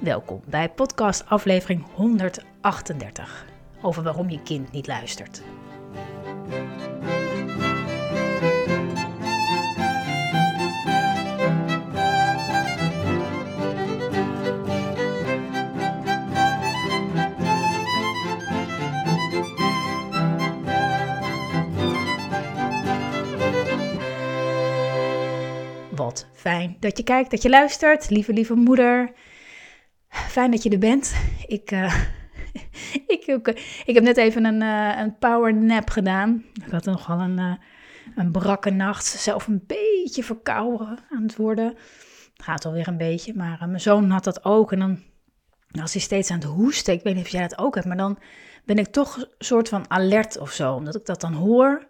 Welkom bij podcast aflevering 138 over waarom je kind niet luistert. Wat fijn dat je kijkt, dat je luistert, lieve lieve moeder. Fijn dat je er bent. Ik, uh, ik, ik, ik, heb net even een, uh, een power nap gedaan. Ik had nogal een, uh, een brakke nacht. Zelf een beetje verkouden aan het worden. Gaat alweer een beetje, maar mijn zoon had dat ook. En dan was hij steeds aan het hoesten. Ik weet niet of jij dat ook hebt, maar dan ben ik toch een soort van alert of zo. Omdat ik dat dan hoor.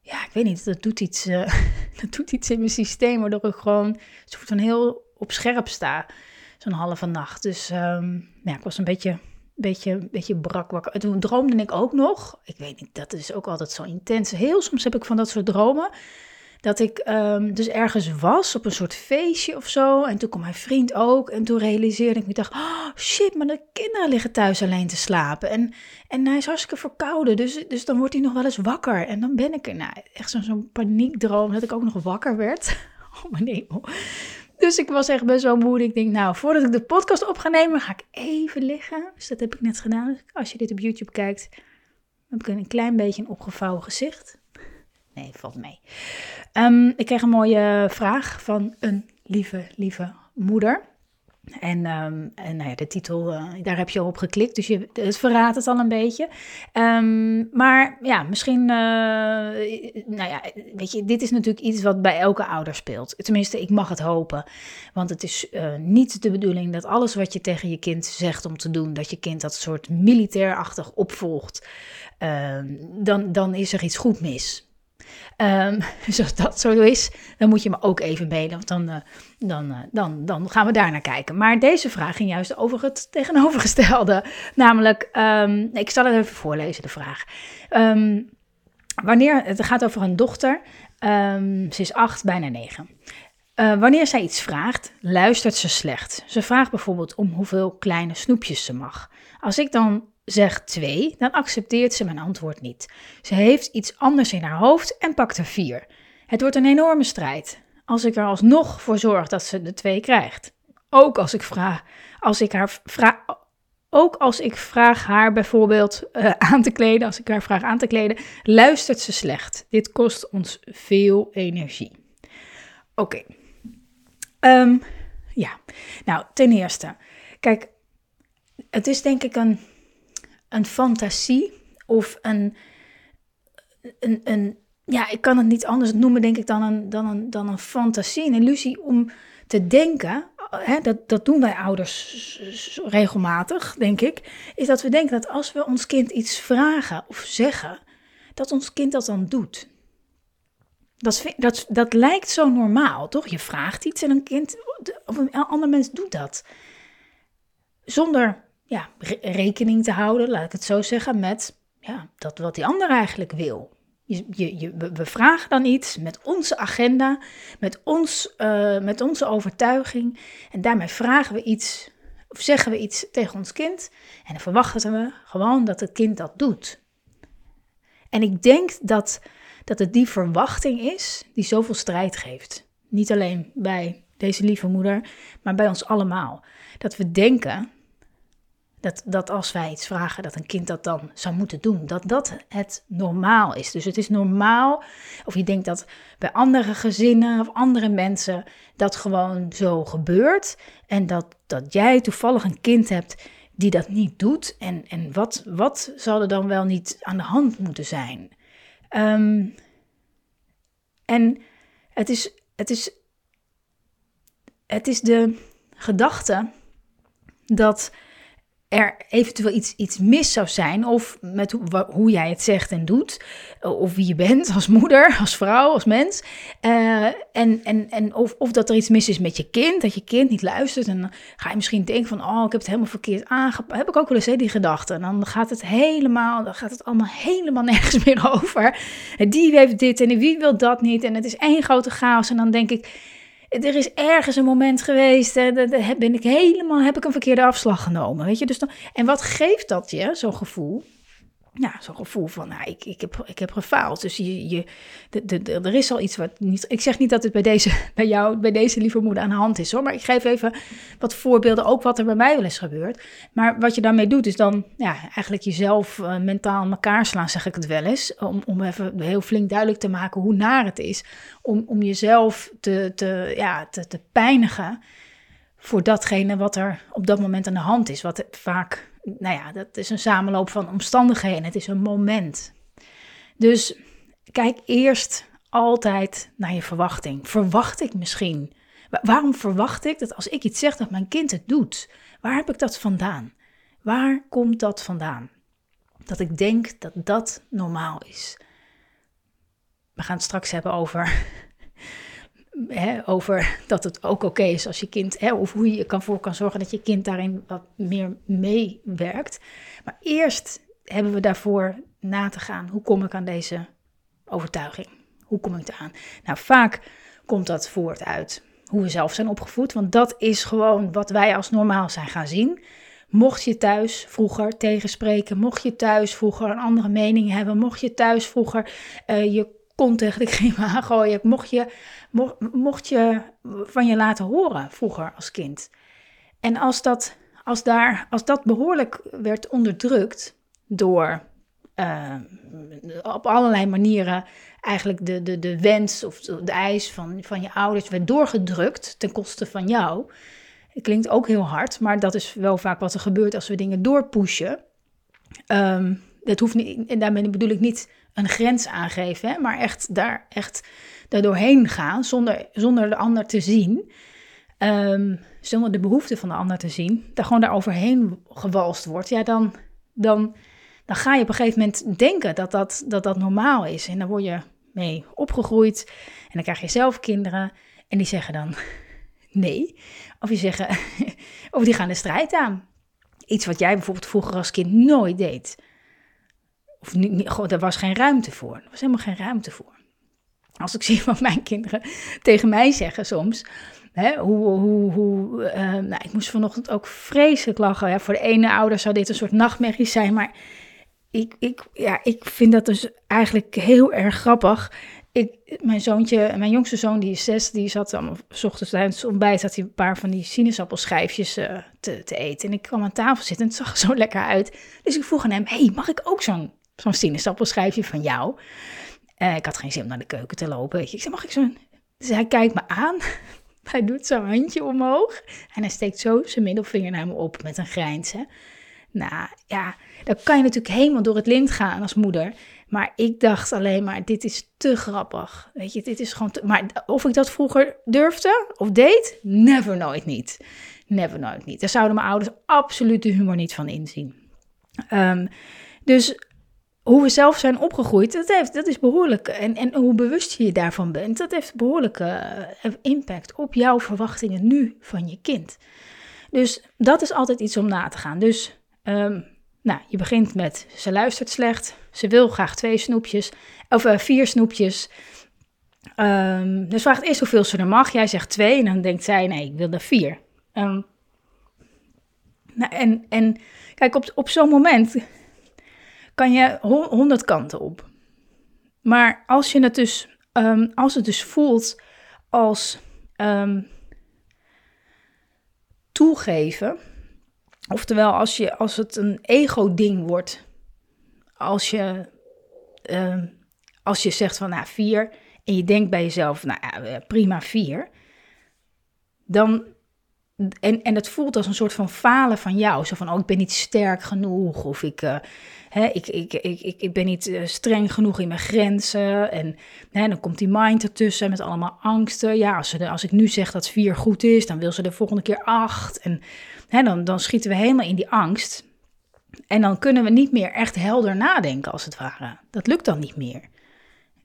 Ja, ik weet niet, dat doet iets, dat doet iets in mijn systeem, waardoor ik gewoon soort van heel op scherp sta zo'n halve nacht. Dus um, ja, ik was een beetje, beetje, beetje brak wakker. En toen droomde ik ook nog. Ik weet niet, dat is ook altijd zo intens. Heel soms heb ik van dat soort dromen. Dat ik um, dus ergens was op een soort feestje of zo. En toen kwam mijn vriend ook. En toen realiseerde ik me, dacht, oh shit, maar de kinderen liggen thuis alleen te slapen. En, en hij is hartstikke verkouden. Dus, dus dan wordt hij nog wel eens wakker. En dan ben ik er, nou, echt zo'n paniekdroom dat ik ook nog wakker werd. Oh mijn hemel. Dus ik was echt best wel moe. Ik denk, nou, voordat ik de podcast op ga nemen, ga ik even liggen. Dus dat heb ik net gedaan. Dus als je dit op YouTube kijkt, heb ik een klein beetje een opgevouwen gezicht. Nee, valt mee. Um, ik kreeg een mooie vraag van een lieve, lieve moeder. En, en nou ja, de titel, uh, daar heb je al op geklikt, dus je, het verraadt het al een beetje. Um, maar ja, misschien, uh, nou ja, weet je, dit is natuurlijk iets wat bij elke ouder speelt. Tenminste, ik mag het hopen. Want het is niet de bedoeling dat alles wat je tegen je kind zegt om te doen, dat je kind dat soort militairachtig opvolgt. dan, dan is er iets goed mis. Um, dus als dat zo is, dan moet je me ook even mailen, want dan, uh, dan, uh, dan, dan gaan we daar naar kijken. Maar deze vraag ging juist over het tegenovergestelde. Namelijk, um, ik zal het even voorlezen, de vraag. Um, wanneer, het gaat over een dochter, ze is acht, bijna negen. Uh, wanneer zij iets vraagt, luistert ze slecht. Ze vraagt bijvoorbeeld om hoeveel kleine snoepjes ze mag. Als ik dan zeg 2, dan accepteert ze mijn antwoord niet. Ze heeft iets anders in haar hoofd en pakt er 4. Het wordt een enorme strijd. Als ik er alsnog voor zorg dat ze de 2 krijgt. Ook als ik vraag, als ik haar vraag, ook als ik vraag haar bijvoorbeeld uh, aan te kleden, als ik haar vraag aan te kleden, luistert ze slecht. Dit kost ons veel energie. Oké. Um, ja, nou, ten eerste, kijk, het is denk ik een een fantasie of een, een, een, ja, ik kan het niet anders noemen, denk ik, dan een, dan een, dan een fantasie, een illusie om te denken, hè, dat, dat doen wij ouders regelmatig, denk ik, is dat we denken dat als we ons kind iets vragen of zeggen, dat ons kind dat dan doet. Dat, dat, dat lijkt zo normaal, toch? Je vraagt iets en een kind of een ander mens doet dat. Zonder ja, rekening te houden, laat ik het zo zeggen, met ja, dat wat die ander eigenlijk wil. Je, je, we vragen dan iets met onze agenda, met, ons, uh, met onze overtuiging. En daarmee vragen we iets, of zeggen we iets tegen ons kind. En dan verwachten we gewoon dat het kind dat doet. En ik denk dat, dat het die verwachting is die zoveel strijd geeft. Niet alleen bij deze lieve moeder, maar bij ons allemaal. Dat we denken dat, dat als wij iets vragen, dat een kind dat dan zou moeten doen. Dat dat het normaal is. Dus het is normaal, of je denkt dat bij andere gezinnen of andere mensen dat gewoon zo gebeurt. En dat, dat jij toevallig een kind hebt die dat niet doet. En, en wat, wat zal er dan wel niet aan de hand moeten zijn? Um, en het is, het, is, het is de gedachte dat er eventueel iets, iets mis zou zijn, of met hoe, jij het zegt en doet, of wie je bent als moeder, als vrouw, als mens, uh, en, en, en of, of dat er iets mis is met je kind, dat je kind niet luistert, en dan ga je misschien denken van, oh, ik heb het helemaal verkeerd aangepakt, heb ik ook wel eens die gedachte, en dan gaat het helemaal, dan gaat het allemaal helemaal nergens meer over, die heeft dit en wie wil dat niet, en het is één grote chaos, en dan denk ik, er is ergens een moment geweest, hè, ben ik helemaal, heb ik een verkeerde afslag genomen, weet je. Dus dan, en wat geeft dat je, zo'n gevoel? Ja, zo'n gevoel van, nou, ik, ik, heb, ik heb gefaald. Dus je, je, de, de, de, er is al iets wat niet... Ik zeg niet dat het bij, deze, bij jou, bij deze lieve moeder aan de hand is, hoor. Maar ik geef even wat voorbeelden, ook wat er bij mij wel eens gebeurt. Maar wat je daarmee doet, is dan ja, eigenlijk jezelf uh, mentaal in elkaar slaan, zeg ik het wel eens. Om, om even heel flink duidelijk te maken hoe naar het is. Om, om jezelf te, te, ja, te, te pijnigen voor datgene wat er op dat moment aan de hand is. Wat vaak nou ja, dat is een samenloop van omstandigheden. Het is een moment. Dus kijk eerst altijd naar je verwachting. Verwacht ik misschien? Waarom verwacht ik dat als ik iets zeg dat mijn kind het doet? Waar heb ik dat vandaan? Waar komt dat vandaan? Dat ik denk dat dat normaal is. We gaan het straks hebben over over dat het ook oké is als je kind, hè, of hoe je kan voor kan zorgen dat je kind daarin wat meer meewerkt. Maar eerst hebben we daarvoor na te gaan, hoe kom ik aan deze overtuiging? Hoe kom ik eraan? Nou, vaak komt dat voort uit hoe we zelf zijn opgevoed, want dat is gewoon wat wij als normaal zijn gaan zien. Mocht je thuis vroeger tegenspreken, mocht je thuis vroeger een andere mening hebben, mocht je thuis vroeger uh, je kont tegen de crème aangooien. Mocht je, mocht, je van je laten horen vroeger als kind. En als dat, als daar, als dat behoorlijk werd onderdrukt door uh, op allerlei manieren eigenlijk de, de, de wens of de eis van, van je ouders werd doorgedrukt ten koste van jou. Het klinkt ook heel hard, maar dat is wel vaak wat er gebeurt als we dingen doorpushen. Um, dat hoeft niet, en daarmee bedoel ik niet een grens aangeven, hè, maar echt daar echt doorheen gaan zonder, zonder de ander te zien. Um, zonder de behoefte van de ander te zien, daar gewoon daar overheen gewalst wordt, ja, dan, dan, dan ga je op een gegeven moment denken dat dat, dat dat normaal is. En dan word je mee opgegroeid en dan krijg je zelf kinderen en die zeggen dan nee. Of, die zeggen, of die gaan de strijd aan. Iets wat jij bijvoorbeeld vroeger als kind nooit deed. Of niet, er was geen ruimte voor. Er was helemaal geen ruimte voor. Als ik zie wat mijn kinderen tegen mij zeggen soms. Hè, hoe, hoe, hoe, uh, nou, ik moest vanochtend ook vreselijk lachen. Voor de ene ouder zou dit een soort nachtmerrie zijn. Maar ik, ik, ja, ik vind dat dus eigenlijk heel erg grappig. Ik, mijn zoontje, mijn jongste zoon, die is zes, die zat allemaal, s ochtends tijdens het ontbijt, zat hij een paar van die sinaasappelschijfjes uh, te, te eten. En ik kwam aan tafel zitten en het zag er zo lekker uit. Dus ik vroeg aan hem, hey, mag ik ook zo'n zo'n sinaasappelschijfje van jou. Uh, ik had geen zin om naar de keuken te lopen. Weet je. Ik zei, mag ik zo'n... Dus hij kijkt me aan. hij doet zijn handje omhoog. En hij steekt zo zijn middelvinger naar me op met een grijns. Hè. Nou ja, dan kan je natuurlijk helemaal door het lint gaan als moeder. Maar ik dacht alleen maar, dit is te grappig. Weet je, dit is gewoon te... Maar of ik dat vroeger durfde of deed? Never, nooit niet. Never, nooit niet. Daar zouden mijn ouders absoluut de humor niet van inzien. Um, dus hoe we zelf zijn opgegroeid, dat, heeft, dat is behoorlijk. En, en hoe bewust je je daarvan bent, dat heeft behoorlijke uh, impact op jouw verwachtingen nu van je kind. Dus dat is altijd iets om na te gaan. Dus um, nou, je begint met ze luistert slecht, ze wil graag twee snoepjes, of uh, vier snoepjes. Um, dus vraagt eerst hoeveel ze er mag. Jij zegt twee en dan denkt zij, nee, ik wil er vier. Um, nou, en, en kijk, op, op zo'n moment kan je honderd kanten op. Maar als je het dus, um, als het dus voelt als um, toegeven, oftewel als, je, als het een ego-ding wordt, als je, um, als je zegt van nou vier en je denkt bij jezelf, nou ja, prima vier, dan en, en het voelt als een soort van falen van jou. Zo van, oh, ik ben niet sterk genoeg. Of ik, uh, hè, ik, ik, ik, ik, ben niet uh, streng genoeg in mijn grenzen. En hè, dan komt die mind ertussen met allemaal angsten. Ja, als, ze als ik nu zeg dat vier goed is, dan wil ze de volgende keer acht. En hè, dan, dan schieten we helemaal in die angst. En dan kunnen we niet meer echt helder nadenken, als het ware. Dat lukt dan niet meer.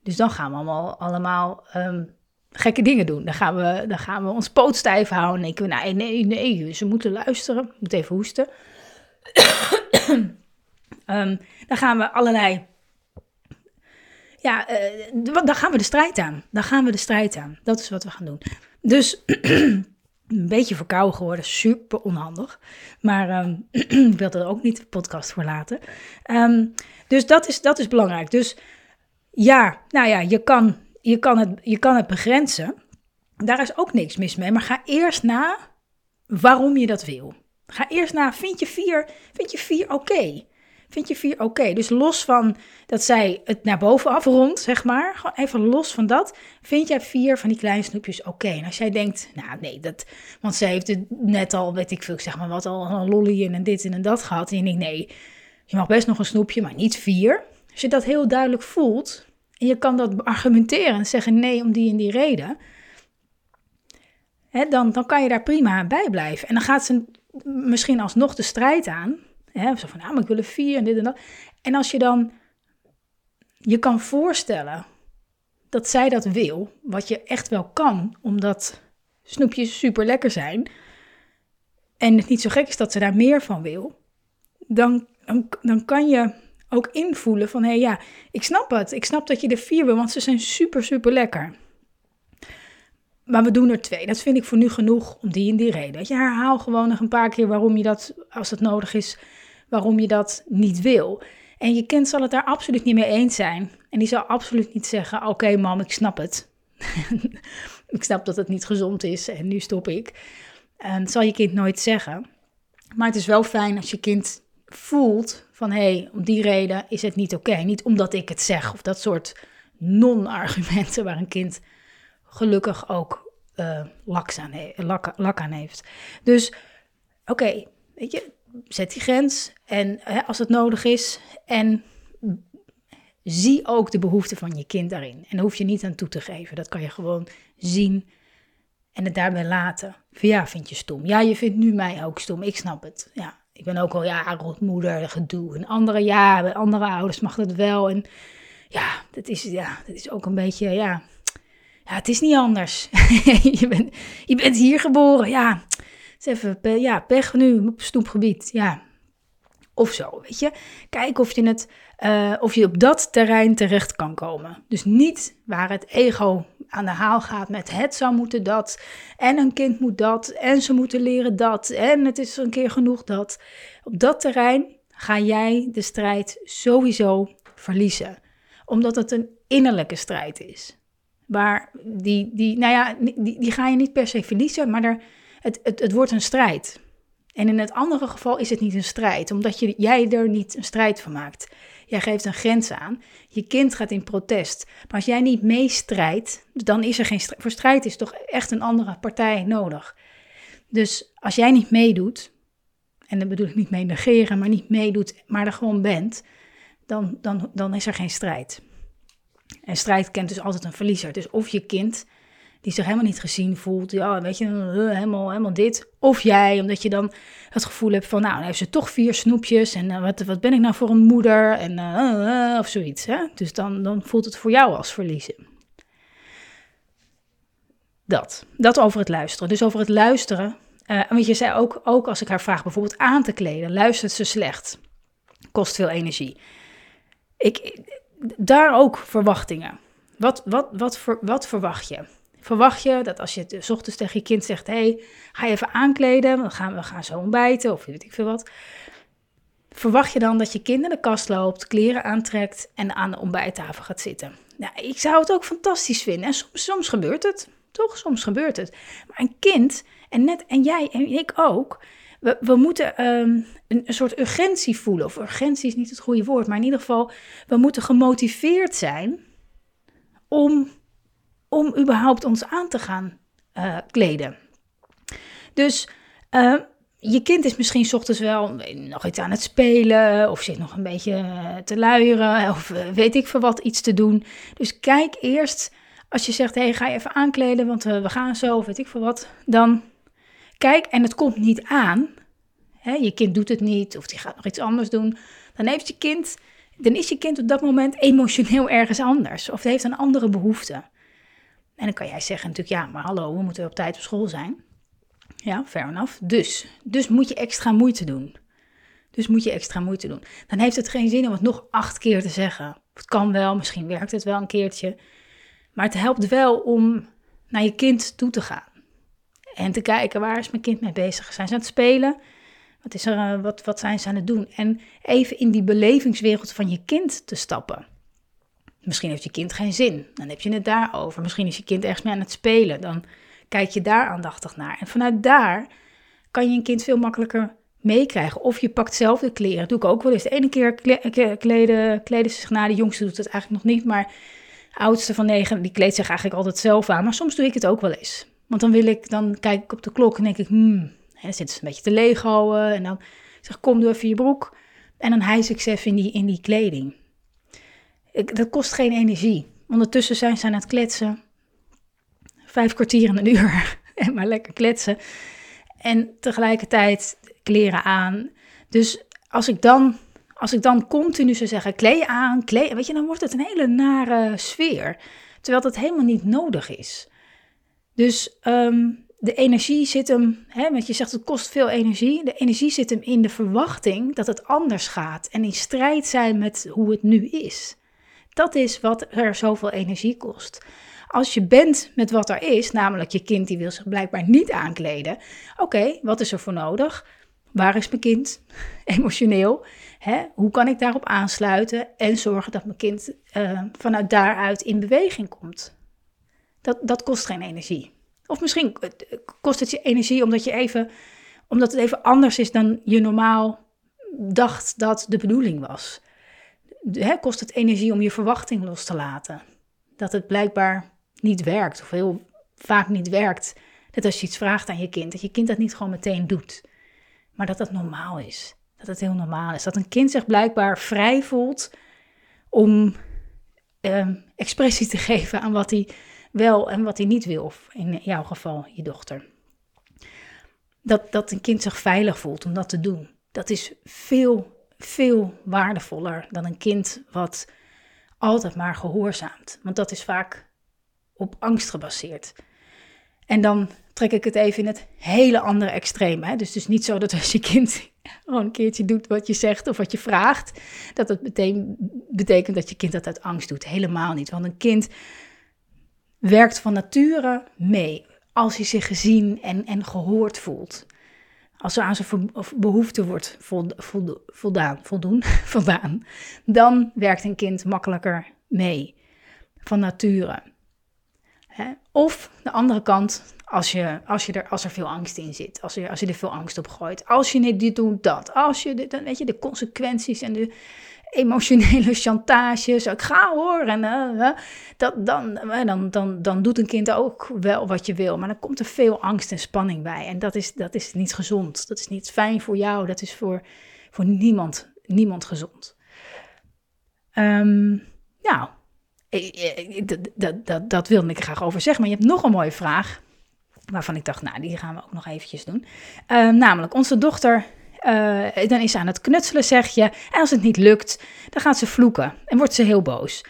Dus dan gaan we allemaal, allemaal um, gekke dingen doen. Dan gaan we, dan gaan we ons poot stijf houden. En denken we, nee, nee, nee, ze moeten luisteren. Ik moet even hoesten. Um, dan gaan we allerlei... Ja, uh, dan gaan we de strijd aan. Dan gaan we de strijd aan. Dat is wat we gaan doen. Dus een beetje verkouden geworden, super onhandig. Maar um, ik wil er ook niet de podcast voor laten. Um, dus dat is, dat is belangrijk. Dus ja, nou ja, je kan, je, kan het, je kan het begrenzen. Daar is ook niks mis mee. Maar ga eerst na waarom je dat wil. Ga eerst na, vind je vier, vind je vier oké? Vind je vier oké? Dus los van dat zij het naar boven afrondt, zeg maar. Gewoon even los van dat. Vind jij vier van die kleine snoepjes oké? En als jij denkt, nou nee, dat... Want ze heeft het net al, weet ik veel, zeg maar wat, al een lolly en dit en dat gehad. En je denkt, nee, je mag best nog een snoepje, maar niet vier. Als je dat heel duidelijk voelt en je kan dat argumenteren en zeggen nee om die en die reden, dan, dan kan je daar prima bij blijven. En dan gaat ze misschien alsnog de strijd aan. Hè, zo van, nou, maar ik wil een vier en dit en dat. En als je dan je kan voorstellen dat zij dat wil, wat je echt wel kan, omdat snoepjes super lekker zijn, en het niet zo gek is dat ze daar meer van wil, dan, dan, dan kan je ook invoelen van, hé hey, ja, ik snap het. Ik snap dat je er vier wil, want ze zijn super, super lekker. Maar we doen er twee. Dat vind ik voor nu genoeg om die en die reden. Je herhaal gewoon nog een paar keer waarom je dat, als het nodig is, waarom je dat niet wil. En je kind zal het daar absoluut niet mee eens zijn. En die zal absoluut niet zeggen: Oké, mam, ik snap het. ik snap dat het niet gezond is en nu stop ik. En dat zal je kind nooit zeggen. Maar het is wel fijn als je kind voelt van hé, hey, om die reden is het niet oké. Niet omdat ik het zeg of dat soort non-argumenten waar een kind gelukkig ook uh, lak, aan aan heeft. Dus oké, weet je, zet die grens en hè, als het nodig is en zie ook de behoeften van je kind daarin. En daar hoef je niet aan toe te geven. Dat kan je gewoon zien en het daarbij laten. ja, vind je stom. Ja, je vindt nu mij ook stom. Ik snap het. Ja, ik ben ook al ja, rotmoeder, gedoe. En andere ja, andere ouders mag dat wel. En ja, dat is, ja, dat is ook een beetje, ja, ja het is niet anders. je, bent, je bent hier geboren, ja. Even, ja, pech nu op snoepgebied, ja. Of zo, weet je. Kijk of je, het, uh, of je op dat terrein terecht kan komen. Dus niet waar het ego aan de haal gaat met het zou moeten dat. En een kind moet dat. En ze moeten leren dat. En het is een keer genoeg dat. Op dat terrein ga jij de strijd sowieso verliezen. Omdat het een innerlijke strijd is. Waar die, die nou ja, die, die ga je niet per se verliezen, maar er, het, het, het wordt een strijd. En in het andere geval is het niet een strijd, omdat je, jij er niet een strijd van maakt. Jij geeft een grens aan. Je kind gaat in protest. Maar als jij niet meestrijdt, dan is er geen strijd. Voor strijd is toch echt een andere partij nodig. Dus als jij niet meedoet, en dat bedoel ik niet mee negeren, maar niet meedoet, maar er gewoon bent, dan, dan, dan is er geen strijd. En strijd kent dus altijd een verliezer. Dus of je kind die zich helemaal niet gezien voelt. Ja, weet je, eh, helemaal, helemaal dit. Of jij, omdat je dan het gevoel hebt van, nou, dan heeft ze toch vier snoepjes. En uh, wat, wat ben ik nou voor een moeder? En, uh, of zoiets. Hè? Dus dan, dan voelt het voor jou als verliezen. Dat. Dat over het luisteren. Dus over het luisteren. Uh, want je zei ook, ook als ik haar vraag bijvoorbeeld aan te kleden, luistert ze slecht. Kost veel energie. Ik, daar ook verwachtingen. Wat, wat, wat, voor, wat verwacht je? Verwacht je dat als je s ochtends tegen je kind zegt: hey, ga je even aankleden, we gaan, we gaan zo ontbijten of weet ik veel wat. Verwacht je dan dat je kind in de kast loopt, kleren aantrekt en aan de ontbijttafel gaat zitten? Nou, ik zou het ook fantastisch vinden. En soms, soms gebeurt het, toch? Soms gebeurt het. Maar een kind, en net en jij en ik ook, we, we moeten ehm, een, een, soort urgentie voelen. Of urgentie is niet het goede woord, maar in ieder geval, we moeten gemotiveerd zijn om om überhaupt ons aan te gaan uh, kleden. Dus Uh, je kind is misschien ochtends wel nog iets aan het spelen, of zit nog een beetje eh, te luieren, of eh, weet ik veel wat, iets te doen. Dus kijk eerst, als je zegt, hé, hey, ga je even aankleden, want we gaan zo, of weet ik veel wat, dan kijk en het komt niet aan. Hè, je kind doet het niet, of die gaat nog iets anders doen. Dan heeft je kind, dan is je kind op dat moment emotioneel ergens anders, of heeft een andere behoefte. En dan kan jij zeggen natuurlijk, ja, maar hallo, we moeten op tijd op school zijn. Ja, fair enough. Dus, dus moet je extra moeite doen. Dus moet je extra moeite doen. Dan heeft het geen zin om het nog acht keer te zeggen. Het kan wel, misschien werkt het wel een keertje. Maar het helpt wel om naar je kind toe te gaan. En te kijken, waar is mijn kind mee bezig? Zijn ze aan het spelen? Wat, is er, eh, wat, wat zijn ze aan het doen? En even in die belevingswereld van je kind te stappen. Misschien heeft je kind geen zin. Dan heb je het daarover. Misschien is je kind ergens mee aan het spelen. Dan kijk je daar aandachtig naar. En vanuit daar kan je een kind veel makkelijker meekrijgen. Of je pakt zelf de kleren. Dat doe ik ook wel eens. De ene keer kleden, kleden ze zich na. De jongste doet het eigenlijk nog niet. Maar de oudste van negen, die kleedt zich eigenlijk altijd zelf aan. Maar soms doe ik het ook wel eens. Want dan wil ik, dan kijk ik op de klok en denk ik, hmm, dan zitten ze een beetje te leeghouden. En dan zeg ik, kom doe even je broek. En dan hijs ik ze even in die, in die kleding. Dat kost geen energie. Ondertussen zijn ze aan het kletsen vijf kwartier in een uur en maar lekker kletsen. En tegelijkertijd kleren aan. Dus als ik dan, als ik dan continu zou zeggen, kleed aan, kleed, weet je, dan wordt het een hele nare sfeer. Terwijl dat helemaal niet nodig is. Dus ehm, de energie zit hem, hè, want je zegt het kost veel energie. De energie zit hem in de verwachting dat het anders gaat en in strijd zijn met hoe het nu is. Dat is wat er zoveel energie kost. Als je bent met wat er is, namelijk je kind die wil zich blijkbaar niet aankleden. Oké, wat is er voor nodig? Waar is mijn kind? Emotioneel. Hè? Hoe kan ik daarop aansluiten en zorgen dat mijn kind uh, vanuit daaruit in beweging komt? Dat, dat kost geen energie. Of misschien kost het je energie omdat, je even, omdat het even anders is dan je normaal dacht dat de bedoeling was. Kost het energie om je verwachting los te laten. Dat het blijkbaar niet werkt, of heel vaak niet werkt. Dat als je iets vraagt aan je kind, dat je kind dat niet gewoon meteen doet. Maar dat dat normaal is. Dat het heel normaal is. Dat een kind zich blijkbaar vrij voelt om ehm, expressie te geven aan wat hij wel en wat hij niet wil. Of in jouw geval je dochter. Dat, dat een kind zich veilig voelt om dat te doen. Dat is veel, veel waardevoller dan een kind wat altijd maar gehoorzaamt. Want dat is vaak op angst gebaseerd. En dan trek ik het even in het hele andere extreem. Hè? Dus, dus niet zo dat als je kind gewoon een keertje doet wat je zegt of wat je vraagt, dat het meteen betekent dat je kind dat uit angst doet. Helemaal niet. Want een kind werkt van nature mee als hij zich gezien en, en gehoord voelt. Als er aan zijn behoefte wordt voldaan, voldoen, voldaan, dan werkt een kind makkelijker mee van nature. Of de andere kant, als, je, als, je er, als er veel angst in zit, als je, als je er veel angst op gooit. Als je dit doet, dat. Als je dit, dan weet je de consequenties en de emotionele chantages. Ik ga hoor. En, uh, dat, dan, dan, dan, dan doet een kind ook wel wat je wil. Maar dan komt er veel angst en spanning bij. En dat is, dat is niet gezond. Dat is niet fijn voor jou. Dat is voor, voor niemand, niemand gezond. Um, nou, dat, dat, dat wilde ik graag over zeggen. Maar je hebt nog een mooie vraag. Waarvan ik dacht, nou, die gaan we ook nog eventjes doen. Ehm, namelijk, onze dochter, uh, dan is ze aan het knutselen, zeg je. En als het niet lukt, dan gaat ze vloeken. En wordt ze heel boos.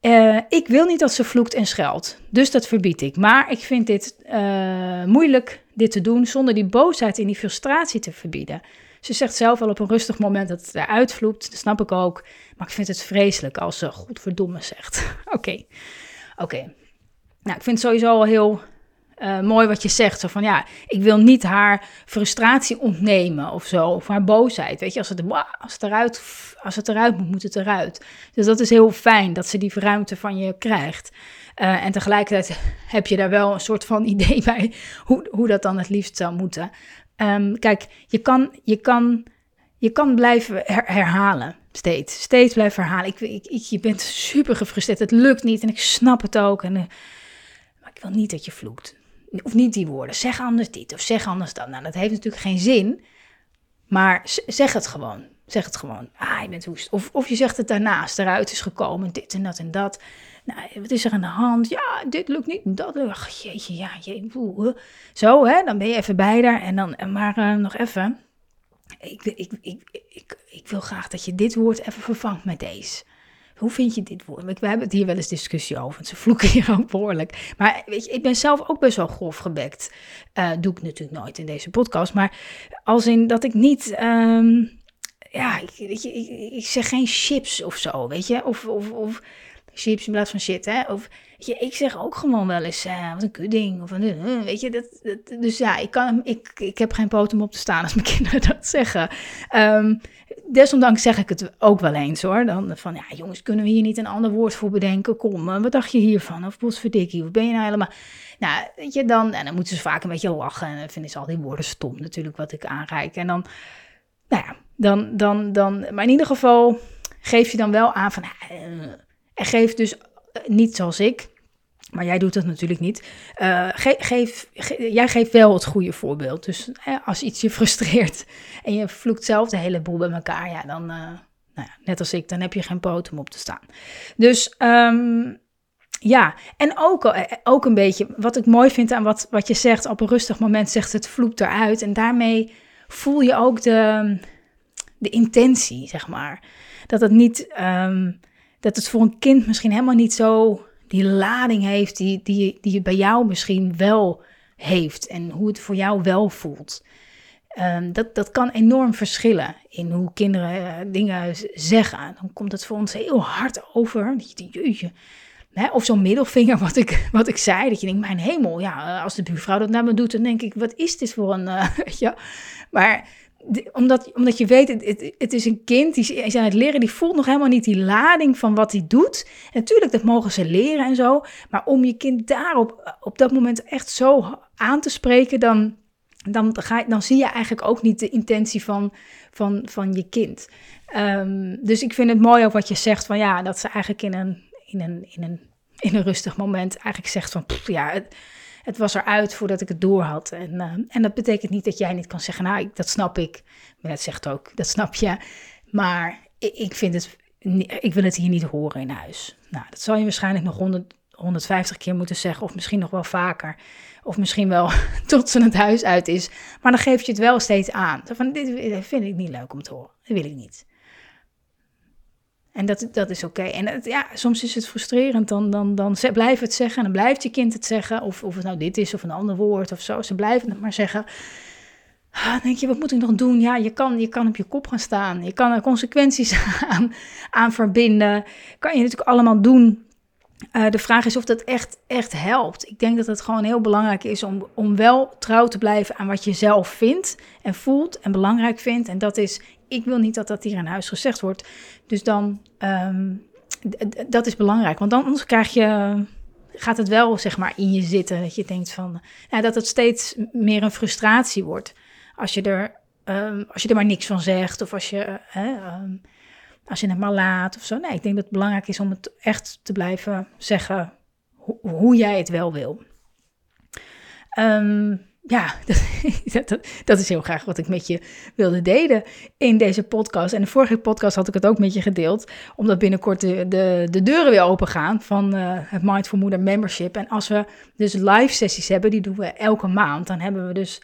Uh, ik wil niet dat ze vloekt en scheldt. Dus dat verbied ik. Maar ik vind dit uh, moeilijk, dit te doen, zonder die boosheid en die frustratie te verbieden. Ze zegt zelf wel op een rustig moment dat het eruit vloept. Dat snap ik ook. Maar ik vind het vreselijk als ze godverdomme zegt. Oké, oké. Nou, ik vind het sowieso al heel uh, mooi wat je zegt. Zo van ja, ik wil niet haar frustratie ontnemen of zo. Of haar boosheid. Weet je, als het, als het, eruit, als het eruit moet, moet het eruit. Dus dat is heel fijn dat ze die ruimte van je krijgt. Uh, en tegelijkertijd heb je daar wel een soort van idee bij hoe, hoe dat dan het liefst zou moeten. Um, kijk, je kan, je kan, je kan blijven herhalen. Steeds, steeds blijven herhalen. Ik, ik, ik, je bent super gefrustreerd. Het lukt niet en ik snap het ook. En, uh, maar ik wil niet dat je vloekt. Of niet die woorden, zeg anders dit of zeg anders dat. Nou, dat heeft natuurlijk geen zin, maar zeg het gewoon. Zeg het gewoon. Ah, je bent woest. Of, of je zegt het daarnaast, eruit is gekomen, dit en dat en dat. Nou, wat is er aan de hand? Ja, dit lukt niet, dat. Ach, jeetje, ja, je, Zo, hè, dan ben je even bij daar. En dan, maar uh, nog even. Ik, ik, ik, ik, ik wil graag dat je dit woord even vervangt met deze. Hoe vind je dit woord? We hebben het hier wel eens discussie over, ze vloeken hier ook behoorlijk. Maar weet je, ik ben zelf ook best wel grof gebekt. Uh, doe ik natuurlijk nooit in deze podcast. Maar als in dat ik niet... Um, ja, ik, weet je, ik, ik, zeg geen chips of zo, weet je. Of, of, of chips in plaats van shit, hè. Of, weet je, ik zeg ook gewoon wel eens, uh, wat een kudding. Of een, uh, weet je, dat, dus ja, ik, kan, ik, ik heb geen poot om op te staan als mijn kinderen dat zeggen. Um, desondanks zeg ik het ook wel eens hoor. Dan van, ja jongens, kunnen we hier niet een ander woord voor bedenken? Kom, wat dacht je hiervan? Of potverdikkie, of ben je nou helemaal... Nou, weet je, dan, en dan moeten ze vaak een beetje lachen. En dan vinden ze al die woorden stom natuurlijk wat ik aanreik. En dan, nou ja, dan, dan, dan... Maar in ieder geval geef je dan wel aan van... Uh, en geef dus niet zoals ik maar jij doet dat natuurlijk niet. Uh, geef, jij geeft wel het goede voorbeeld. Dus hè, als iets je frustreert en je vloekt zelf de hele boel bij elkaar, ja, dan, uh, nou ja, net als ik, dan heb je geen poot om op te staan. Dus um, ja, en ook, eh, ook een beetje wat ik mooi vind aan wat, wat je zegt, op een rustig moment zegt het vloekt eruit. En daarmee voel je ook de, de intentie, zeg maar. Dat het niet, um, dat het voor een kind misschien helemaal niet zo die lading heeft die, die, die het bij jou misschien wel heeft en hoe het voor jou wel voelt. Um, dat, dat kan enorm verschillen in hoe kinderen uh, dingen zeggen. Dan komt het voor ons heel hard over. Jeetje. Hè? Of zo'n middelvinger, wat ik, wat ik zei. Dat je denkt, mijn hemel, ja, als de buurvrouw dat naar me doet, dan denk ik, wat is dit voor een... Uh, ja. Maar omdat, omdat je weet, het, is een kind, die is aan het leren, die voelt nog helemaal niet die lading van wat hij doet. En natuurlijk, dat mogen ze leren en zo. Maar om je kind daarop op dat moment echt zo aan te spreken, dan, dan, ga, dan zie je eigenlijk ook niet de intentie van, van, van je kind. Um, dus ik vind het mooi ook wat je zegt, van ja, dat ze eigenlijk in een, in een, in een, in een rustig moment eigenlijk zegt van, ja, het, het was eruit voordat ik het door had. En, uh, en dat betekent niet dat jij niet kan zeggen, nou, dat snap ik. Maar dat zegt ook, dat snap je. Maar ik, ik vind het, ik wil het hier niet horen in huis. Nou, dat zal je waarschijnlijk nog 100, 150 keer moeten zeggen, of misschien nog wel vaker. Of misschien wel tot ze het huis uit is. Maar dan geef je het wel steeds aan. Van, dit vind ik niet leuk om te horen. Dat wil ik niet. En dat, dat is oké. En het, ja, soms is het frustrerend. Dan, dan, dan blijf het zeggen. En dan blijft je kind het zeggen. Of, of het nou dit is of een ander woord of zo. Ze blijven het maar zeggen. Ah, dan denk je, wat moet ik nog doen? Ja, je kan, je kan op je kop gaan staan. Je kan er consequenties aan, aan verbinden. Kan je natuurlijk allemaal doen. Uh, de vraag is of dat echt, echt helpt. Ik denk dat het gewoon heel belangrijk is om, om wel trouw te blijven aan wat je zelf vindt en voelt en belangrijk vindt. En dat is ik wil niet dat dat hier in huis gezegd wordt. Dus dan, um, dat is belangrijk. Want dan, anders krijg je, gaat het wel zeg maar in je zitten. Dat je denkt van, nou, dat het steeds meer een frustratie wordt. Als je er, um, als je er maar niks van zegt. Of als je, um, als je het maar laat of zo. Nee, ik denk dat het belangrijk is om het echt te blijven zeggen hoe jij het wel wil. Um, ja, dat, dat, is heel graag wat ik met je wilde delen in deze podcast. En de vorige podcast had ik het ook met je gedeeld, omdat binnenkort de, de, de deuren weer open gaan van uh, het Mindful Moeder Membership. En als we dus live sessies hebben, die doen we elke maand, dan hebben we dus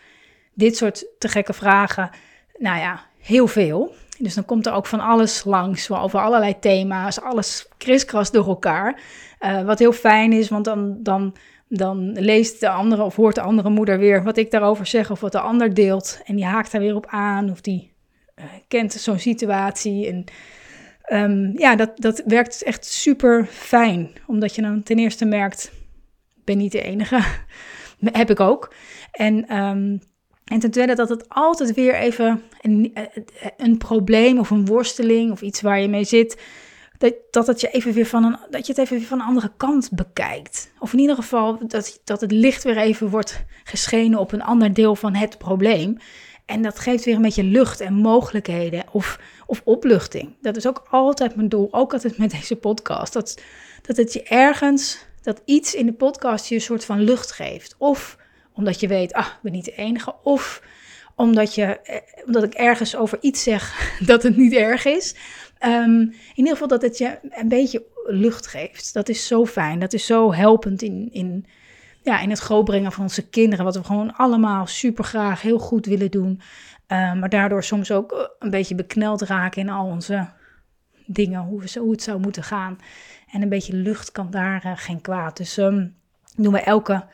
dit soort te gekke vragen, nou ja, heel veel. Dus dan komt er ook van alles langs, over allerlei thema's, alles kriskras door elkaar. Uh, wat heel fijn is, want dan... dan dan leest de andere of hoort de andere moeder weer wat ik daarover zeg of wat de ander deelt. En die haakt daar weer op aan of die uh, kent zo'n situatie. En um, ja, dat, dat werkt echt super fijn. Omdat je dan ten eerste merkt, ben niet de enige. Heb ik ook. En, um, en ten tweede dat het altijd weer even een, een probleem of een worsteling of iets waar je mee zit dat, dat, je even weer van een, dat je het even weer van een andere kant bekijkt. Of in ieder geval dat, dat het licht weer even wordt geschenen op een ander deel van het probleem. En dat geeft weer een beetje lucht en mogelijkheden of, of opluchting. Dat is ook altijd mijn doel, ook altijd met deze podcast. Dat, dat het je ergens, dat iets in de podcast je een soort van lucht geeft. Of omdat je weet, ah, ik ben niet de enige. Of omdat, je, eh, omdat ik ergens over iets zeg dat het niet erg is. Ehm, in ieder geval dat het je een beetje lucht geeft. Dat is zo fijn. Dat is zo helpend in, in, ja, in het grootbrengen van onze kinderen. Wat we gewoon allemaal super graag heel goed willen doen. Ehm, maar daardoor soms ook eh, een beetje bekneld raken in al onze dingen. Hoe, we, hoe het zou moeten gaan. En een beetje lucht kan daar uh, geen kwaad. Dus um, doen we elke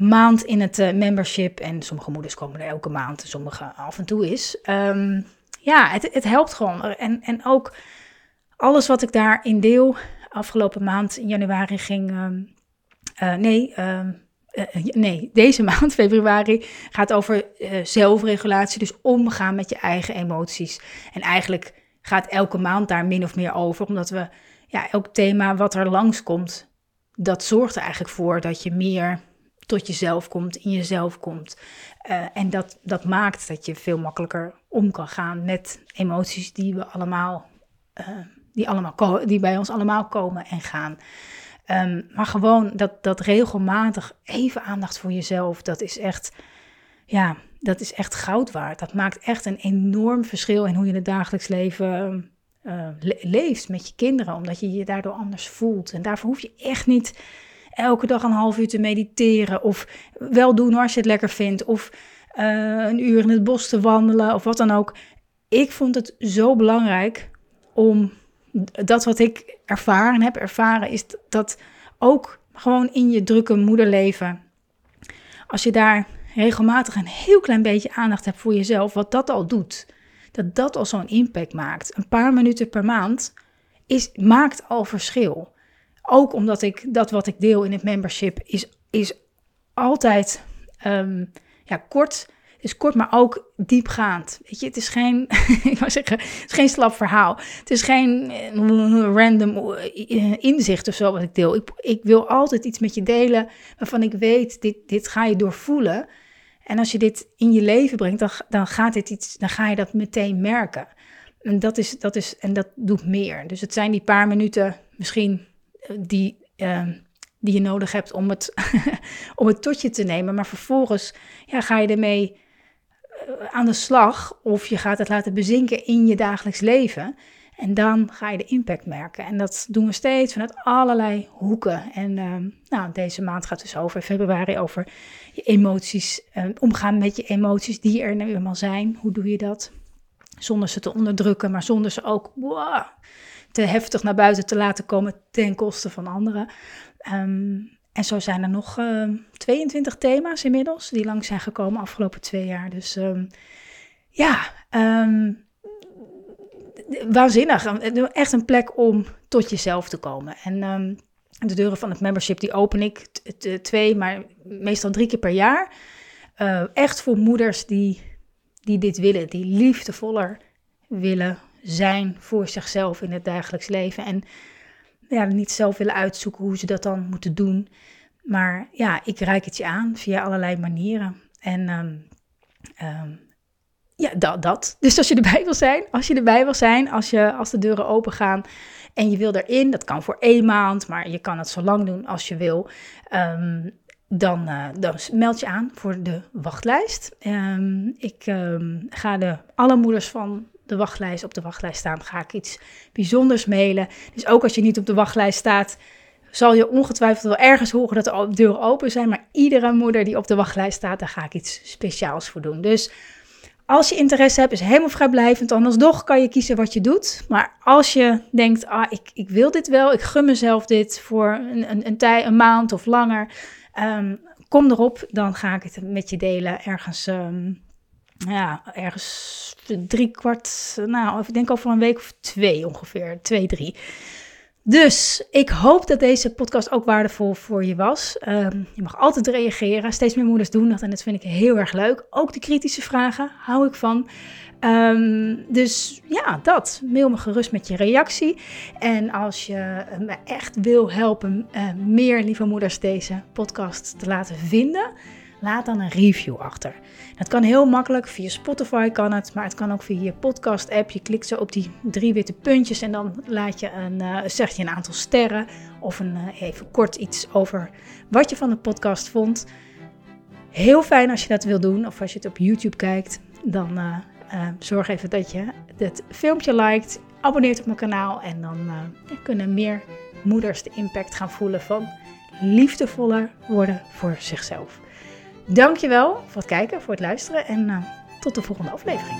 maand in het uh, membership. En sommige moeders komen er elke maand, sommige af en toe is. Um, ja, het, het helpt gewoon. En, en ook alles wat ik daarin deel. Afgelopen maand in januari ging. Um, uh, nee, um, uh, nee, deze maand, februari, gaat over zelfregulatie. Dus omgaan met je eigen emoties. En eigenlijk gaat elke maand daar min of meer over. Omdat we, ja, elk thema wat er langskomt, dat zorgt er eigenlijk voor dat je meer tot jezelf komt, in jezelf komt. Uh, en dat, dat maakt dat je veel makkelijker om kan gaan met emoties die we allemaal, uh, die, allemaal die bij ons allemaal komen en gaan. Um, maar gewoon dat, dat regelmatig even aandacht voor jezelf, dat is echt, ja, dat is echt goud waard. Dat maakt echt een enorm verschil in hoe je het dagelijks leven le leeft met je kinderen, omdat je je daardoor anders voelt. En daarvoor hoef je echt niet elke dag een half uur te mediteren. Of wel doen als je het lekker vindt. Of uh, een uur in het bos te wandelen of wat dan ook. Ik vond het zo belangrijk om dat wat ik ervaren heb ervaren, is dat ook gewoon in je drukke moederleven, als je daar regelmatig een heel klein beetje aandacht hebt voor jezelf, wat dat al doet, dat dat al zo'n impact maakt. Een paar minuten per maand is, maakt al verschil. Ook omdat ik dat wat ik deel in het membership is, is altijd um, ja, kort. Is kort, maar ook diepgaand. Weet je, het is geen, ik wou zeggen, het is geen slap verhaal. Het is geen eh, random eh, inzicht of zo wat ik deel. Ik, ik wil altijd iets met je delen waarvan ik weet, dit, dit ga je doorvoelen. En als je dit in je leven brengt, dan, dan, gaat dit iets, dan ga je dat meteen merken. En dat, is, dat is, en dat doet meer. Dus het zijn die paar minuten misschien die, uh, die je nodig hebt om het, om het tot je te nemen. Maar vervolgens ja, ga je ermee eh, aan de slag of je gaat het laten bezinken in je dagelijks leven. En dan ga je de impact merken. En dat doen we steeds vanuit allerlei hoeken. En uh, nou, deze maand gaat dus over februari over je emoties. Uh, omgaan met je emoties die er nu eenmaal zijn. Hoe doe je dat? Zonder ze te onderdrukken, maar zonder ze ook te heftig naar buiten te laten komen ten koste van anderen. Um, en zo zijn er nog uh, ehm, 22 thema's inmiddels die lang zijn gekomen afgelopen twee jaar. Dus um, ja, waanzinnig. Echt een plek om tot jezelf te komen. En de deuren van het membership die open ik twee, maar meestal drie keer per jaar. Uh, echt voor moeders die, die dit willen, die liefdevoller willen zijn voor zichzelf in het dagelijks leven. En ja, niet zelf willen uitzoeken hoe ze dat dan moeten doen. Maar ja, ik reik het je aan via allerlei manieren. En um, um, ja, dat, dat. Dus als je erbij wil zijn, als je erbij wil zijn, als, je, als de deuren open gaan en je wil erin, dat kan voor één maand, maar je kan het zo lang doen als je wil. Um, dan, uh, dan, meld je aan voor de wachtlijst. Ik ga de, alle moeders van de wachtlijst, op de wachtlijst staan, ga ik iets bijzonders mailen. Dus ook als je niet op de wachtlijst staat, zal je ongetwijfeld wel ergens horen dat de deuren open zijn. Maar iedere moeder die op de wachtlijst staat, daar ga ik iets speciaals voor doen. Dus als je interesse hebt, is helemaal vrijblijvend. Anders toch kan je kiezen wat je doet. Maar als je denkt, ah, ik, ik wil dit wel, ik gun mezelf dit voor een, een, een, maand of langer. Um, kom erop, dan ga ik het met je delen ergens... Um, ja, ergens drie kwart, nou, ik denk over een week of twee ongeveer, twee, drie. Dus ik hoop dat deze podcast ook waardevol voor je was. Um, je mag altijd reageren. Steeds meer moeders doen dat en dat vind ik heel erg leuk. Ook de kritische vragen hou ik van. Um, dus ja, dat. Mail me gerust met je reactie. En als je me echt wil helpen, uh, meer lieve moeders deze podcast te laten vinden laat dan een review achter. Dat kan heel makkelijk, via Spotify kan het, maar het kan ook via je podcast app. Je klikt zo op die drie witte puntjes en dan laat je een, eh, zeg je een aantal sterren of een, eh, even kort iets over wat je van de podcast vond. Heel fijn als je dat wil doen of als je het op YouTube kijkt, dan eh, zorg even dat je dit filmpje liked, abonneert op mijn kanaal en dan kunnen meer moeders de impact gaan voelen van liefdevoller worden voor zichzelf. Dankjewel voor het kijken, voor het luisteren en eh, tot de volgende aflevering.